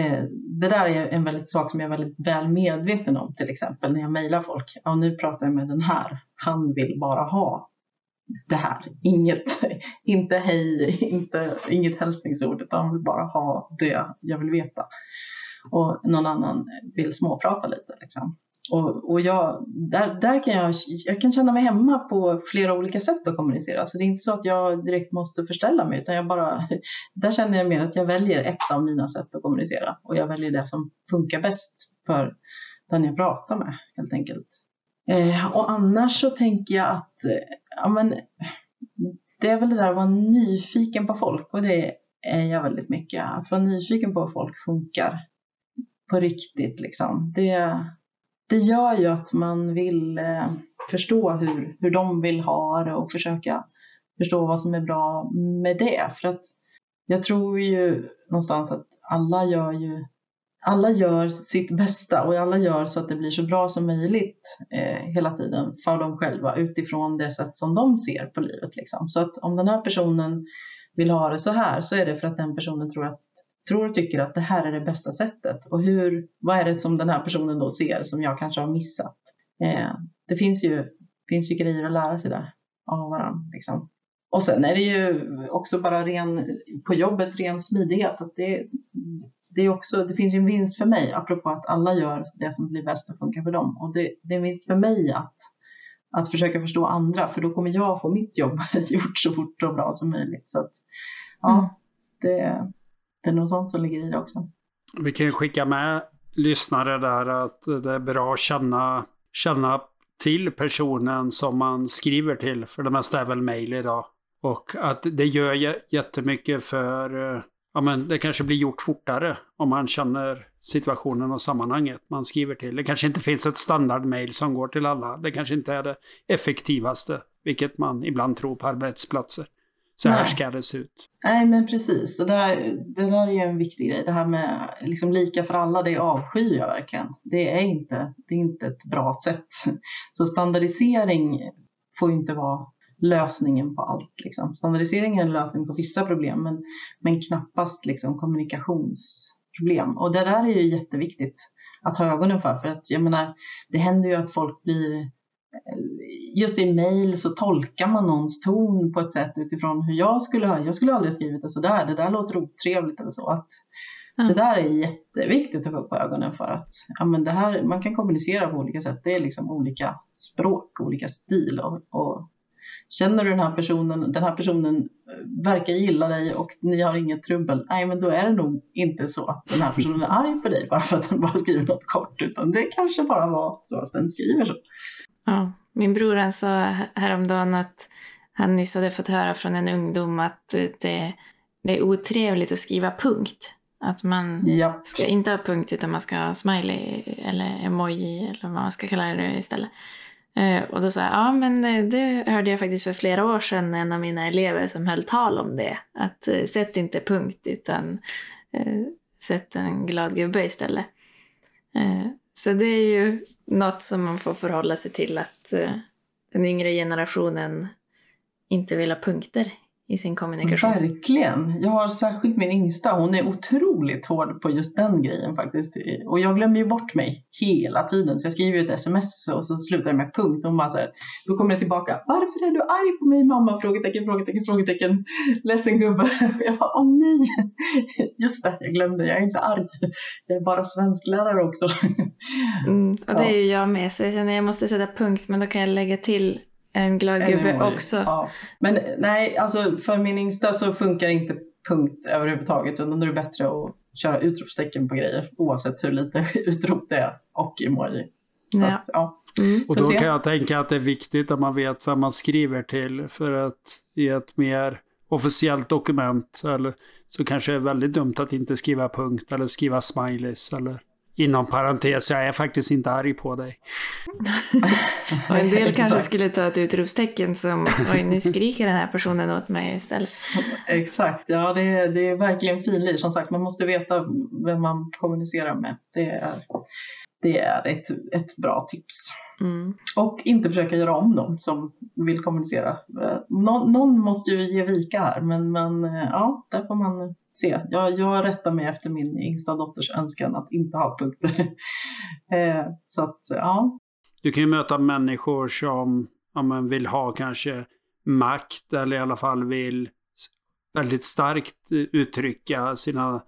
eh, det där är en väldigt sak som jag är väldigt väl medveten om till exempel när jag mejlar folk. Ja, nu pratar jag med den här. Han vill bara ha det här. Inget, inte hej, inte, inget hälsningsord, utan vill bara ha det jag vill veta. Och någon annan vill småprata lite. Liksom. Och, och jag, där, där kan jag, jag kan känna mig hemma på flera olika sätt att kommunicera. Så det är inte så att jag direkt måste förställa mig, utan jag bara, där känner jag mer att jag väljer ett av mina sätt att kommunicera. Och jag väljer det som funkar bäst för den jag pratar med helt enkelt. Eh, och annars så tänker jag att eh, ja, men, det är väl det där att vara nyfiken på folk och det är jag väldigt mycket. Att vara nyfiken på hur folk funkar på riktigt liksom. Det, det gör ju att man vill eh, förstå hur, hur de vill ha det och försöka förstå vad som är bra med det. För att jag tror ju någonstans att alla gör ju alla gör sitt bästa och alla gör så att det blir så bra som möjligt eh, hela tiden för dem själva utifrån det sätt som de ser på livet. Liksom. Så att om den här personen vill ha det så här så är det för att den personen tror, att, tror och tycker att det här är det bästa sättet. Och hur, vad är det som den här personen då ser som jag kanske har missat? Eh, det finns ju, finns ju grejer att lära sig där av varandra. Liksom. Och sen är det ju också bara ren, på jobbet ren smidighet. Att det, det, är också, det finns ju en vinst för mig, apropå att alla gör det som blir bäst och funkar för dem. Och det, det är en vinst för mig att, att försöka förstå andra, för då kommer jag få mitt jobb gjort så fort och bra som möjligt. Så att, ja, mm. det, det är nog sånt som ligger i det också. Vi kan ju skicka med lyssnare där att det är bra att känna, känna till personen som man skriver till. För det mesta är väl mejl idag. Och att det gör jättemycket för, eh, ja men det kanske blir gjort fortare om man känner situationen och sammanhanget man skriver till. Det kanske inte finns ett standardmail som går till alla. Det kanske inte är det effektivaste, vilket man ibland tror på arbetsplatser. Så här ska det se ut. Nej, men precis. Det där, det där är ju en viktig grej. Det här med liksom lika för alla, det avskyr jag verkligen. Det är, inte, det är inte ett bra sätt. Så standardisering får ju inte vara lösningen på allt. Liksom. Standardisering är en lösning på vissa problem men, men knappast liksom, kommunikationsproblem. Och det där är ju jätteviktigt att ha ögonen för. För att jag menar, det händer ju att folk blir just i mejl så tolkar man någons ton på ett sätt utifrån hur jag skulle ha. Jag skulle aldrig skrivit det sådär. Det där låter otrevligt eller så. Att mm. Det där är jätteviktigt att få upp ögonen för att ja, men det här, man kan kommunicera på olika sätt. Det är liksom olika språk, olika stil och, och Känner du den här personen, den här personen eh, verkar gilla dig och ni har inget trubbel, nej men då är det nog inte så att den här personen är arg på dig bara för att den bara skriver något kort, utan det kanske bara var så att den skriver så. Ja, min bror han sa häromdagen att han nyss hade fått höra från en ungdom att det, det är otrevligt att skriva punkt. Att man ja. ska inte ha punkt utan man ska ha smiley eller emoji eller vad man ska kalla det istället. Eh, och då sa jag, ja men eh, det hörde jag faktiskt för flera år sedan en av mina elever som höll tal om det. Att eh, sätt inte punkt utan sätt en glad gubbe istället. Så det är ju något som man får förhålla sig till att den yngre generationen inte vill ha punkter i sin kommunikation. Verkligen. Jag har särskilt min yngsta, hon är otroligt hård på just den grejen faktiskt. Och jag glömmer ju bort mig hela tiden. Så jag skriver ett sms och så slutar jag med punkt. Och hon bara så här, då kommer det tillbaka. Varför är du arg på mig mamma? Frågetecken, frågetecken, frågetecken. Ledsen gubbe. Jag bara, åh nej. Just det, jag glömde. Jag är inte arg. Jag är bara svensklärare också. Mm, och det är ju jag med. Så jag känner att jag måste sätta punkt. Men då kan jag lägga till en glad gubbe också. Ja. Men nej, alltså för min yngsta så funkar inte punkt överhuvudtaget utan då är det bättre att köra utropstecken på grejer oavsett hur lite utrop det är och emoji. Så ja. Att, ja. Mm. Och då se. kan jag tänka att det är viktigt att man vet vad man skriver till för att i ett mer officiellt dokument eller, så kanske det är väldigt dumt att inte skriva punkt eller skriva smileys eller Inom parentes, jag är faktiskt inte arg på dig. och en del kanske skulle ta ett utropstecken som oj nu skriker den här personen åt mig istället. Exakt, ja det är, det är verkligen finlir. Som sagt, man måste veta vem man kommunicerar med. Det är, det är ett, ett bra tips. Mm. Och inte försöka göra om dem som vill kommunicera. Någon, någon måste ju ge vika här, men, men ja, där får man se. Jag, jag rättar mig efter min yngsta dotters önskan att inte ha punkter. eh, så att, ja. Du kan ju möta människor som ja, men vill ha kanske makt eller i alla fall vill väldigt starkt uttrycka sina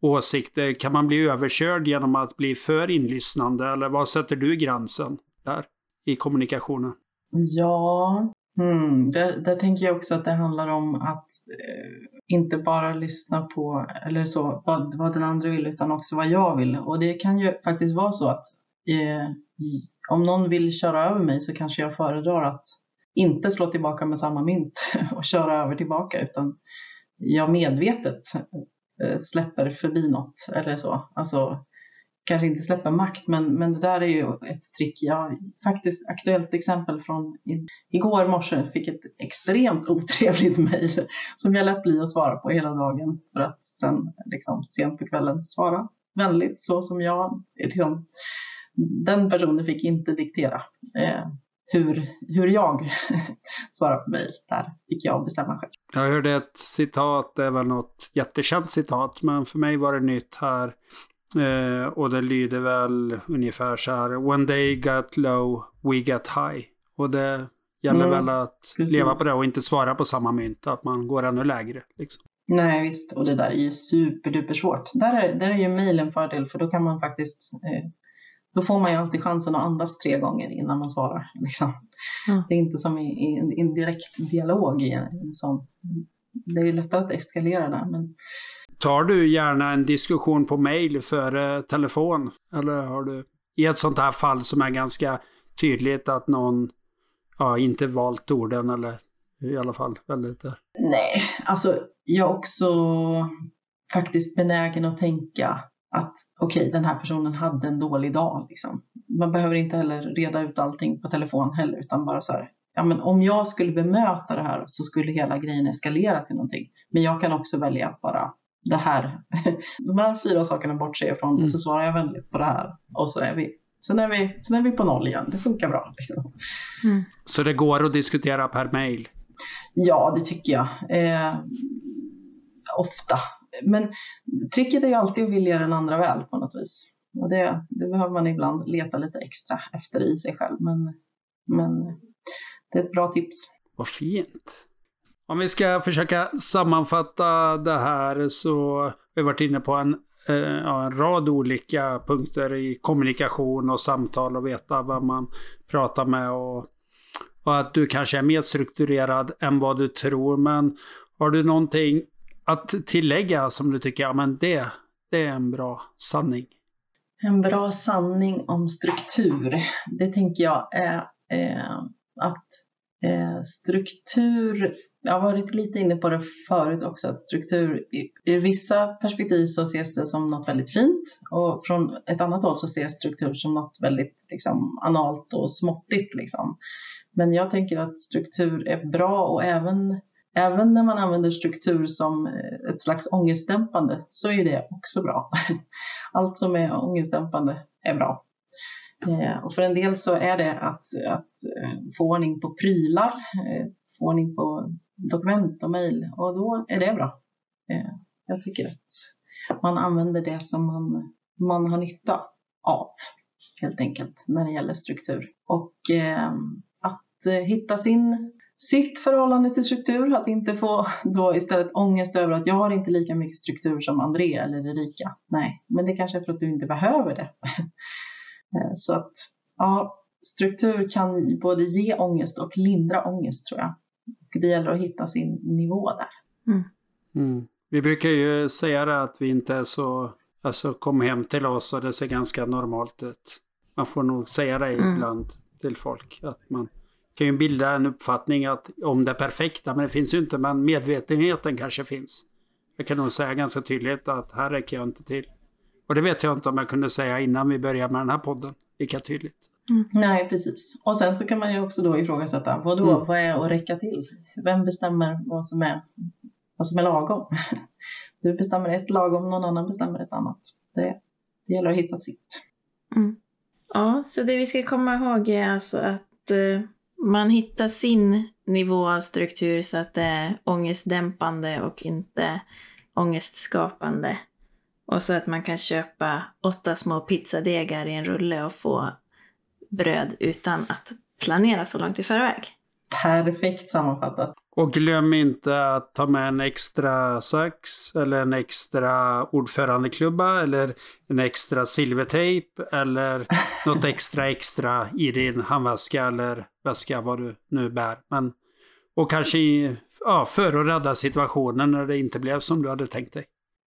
åsikter. Kan man bli överkörd genom att bli för inlyssnande eller vad sätter du gränsen där i kommunikationen? Ja, Mm, där, där, tänker jag också att det handlar om att eh, inte bara lyssna på eller så, vad, vad den andra vill utan också vad jag vill. Och det kan ju faktiskt vara så att eh, om någon vill köra över mig så kanske jag föredrar att inte slå tillbaka med samma mynt och köra över tillbaka utan jag medvetet eh, släpper förbi något eller så. Alltså kanske inte släpper makt men, men det där är ju ett trick. Jag faktiskt aktuellt exempel från i, igår morse fick ett extremt otrevligt mejl som jag lät bli att svara på hela dagen för att sen liksom sent på kvällen svara vänligt så som jag liksom, den personen fick inte diktera eh, hur, hur jag svarar på mejl. Där fick jag bestämma själv. Jag hörde ett citat, det är väl något jättekänt citat, men för mig var det nytt här. Eh, och det lyder väl ungefär så här. When they got low, we got high. Och det gäller mm, väl att precis. leva på det och inte svara på samma mynt. Att man går ännu lägre. Liksom. Nej visst, och det där är ju superduper svårt. Där är, där är ju mejl en fördel för då kan man faktiskt eh, då får man ju alltid chansen att andas tre gånger innan man svarar. Liksom. Mm. Det är inte som i, i, en, i en direkt dialog. I en, sån. Det är ju lättare att eskalera där. Men... Tar du gärna en diskussion på mail före telefon? Eller har du i ett sånt här fall som är ganska tydligt att någon ja, inte valt orden eller i alla fall väldigt där? Nej, alltså jag är också faktiskt benägen att tänka att okej, okay, den här personen hade en dålig dag. Liksom. Man behöver inte heller reda ut allting på telefon heller, utan bara så här, ja men om jag skulle bemöta det här så skulle hela grejen eskalera till någonting. Men jag kan också välja att bara, det här, de här fyra sakerna bortser jag från, mm. så svarar jag vänligt på det här och så är vi Sen är, vi, sen är vi på noll igen. Det funkar bra. Liksom. Mm. Så det går att diskutera per mail? Ja, det tycker jag. Eh, ofta men tricket är ju alltid att vilja den andra väl på något vis. Och det, det behöver man ibland leta lite extra efter i sig själv. Men, men det är ett bra tips. Vad fint. Om vi ska försöka sammanfatta det här så har vi varit inne på en, eh, en rad olika punkter i kommunikation och samtal och veta vad man pratar med och, och att du kanske är mer strukturerad än vad du tror. Men har du någonting att tillägga som du tycker, ja men det, det är en bra sanning? En bra sanning om struktur, det tänker jag är eh, att eh, struktur, jag har varit lite inne på det förut också, att struktur i, i vissa perspektiv så ses det som något väldigt fint och från ett annat håll så ses struktur som något väldigt liksom, analt och småttigt. Liksom. Men jag tänker att struktur är bra och även Även när man använder struktur som ett slags ångestdämpande så är det också bra. Allt som är ångestdämpande är bra. Eh, och för en del så är det att, att eh, få ordning på prylar, eh, få ordning på dokument och mejl och då är det bra. Eh, jag tycker att man använder det som man, man har nytta av helt enkelt när det gäller struktur. Och eh, att eh, hitta sin sitt förhållande till struktur, att inte få då istället ångest över att jag har inte lika mycket struktur som André eller Erika. Nej, men det kanske är för att du inte behöver det. Så att ja, struktur kan både ge ångest och lindra ångest tror jag. Och det gäller att hitta sin nivå där. Mm. Mm. Vi brukar ju säga det att vi inte är så, alltså kom hem till oss och det ser ganska normalt ut. Man får nog säga det mm. ibland till folk. Att man kan ju bilda en uppfattning att, om det perfekta, men det finns ju inte, men medvetenheten kanske finns. Jag kan nog säga ganska tydligt att här räcker jag inte till. Och det vet jag inte om jag kunde säga innan vi började med den här podden, lika tydligt. Mm. Nej, precis. Och sen så kan man ju också då ifrågasätta, vad då, mm. vad är att räcka till? Vem bestämmer vad som är, vad som är lagom? Du bestämmer ett lagom, någon annan bestämmer ett annat. Det, det gäller att hitta sitt. Mm. Ja, så det vi ska komma ihåg är alltså att eh, man hittar sin nivå av struktur så att det är ångestdämpande och inte ångestskapande. Och så att man kan köpa åtta små pizzadegar i en rulle och få bröd utan att planera så långt i förväg. Perfekt sammanfattat. Och glöm inte att ta med en extra sax eller en extra ordförandeklubba eller en extra silvertejp eller något extra extra i din handväska eller väska vad du nu bär. Men, och kanske ja, för att rädda situationen när det inte blev som du hade tänkt dig.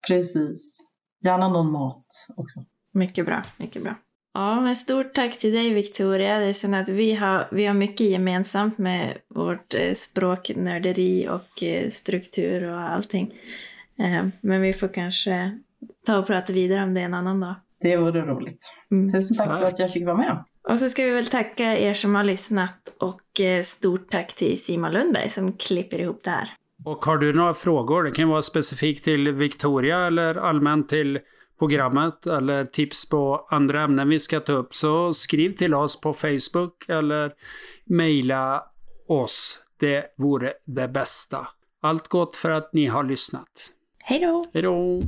Precis. Gärna någon mat också. Mycket bra, mycket bra. Ja, men stort tack till dig Victoria. Det känner att vi har, vi har mycket gemensamt med vårt eh, språknörderi och eh, struktur och allting. Eh, men vi får kanske ta och prata vidare om det en annan dag. Det vore roligt. Mm. Tusen tack, för att jag fick vara med. Och så ska vi väl tacka er som har lyssnat och stort tack till Simon Lundberg som klipper ihop det här. Och har du några frågor, det kan vara specifikt till Victoria eller allmänt till programmet eller tips på andra ämnen vi ska ta upp så skriv till oss på Facebook eller mejla oss. Det vore det bästa. Allt gott för att ni har lyssnat. Hej då! Hej då!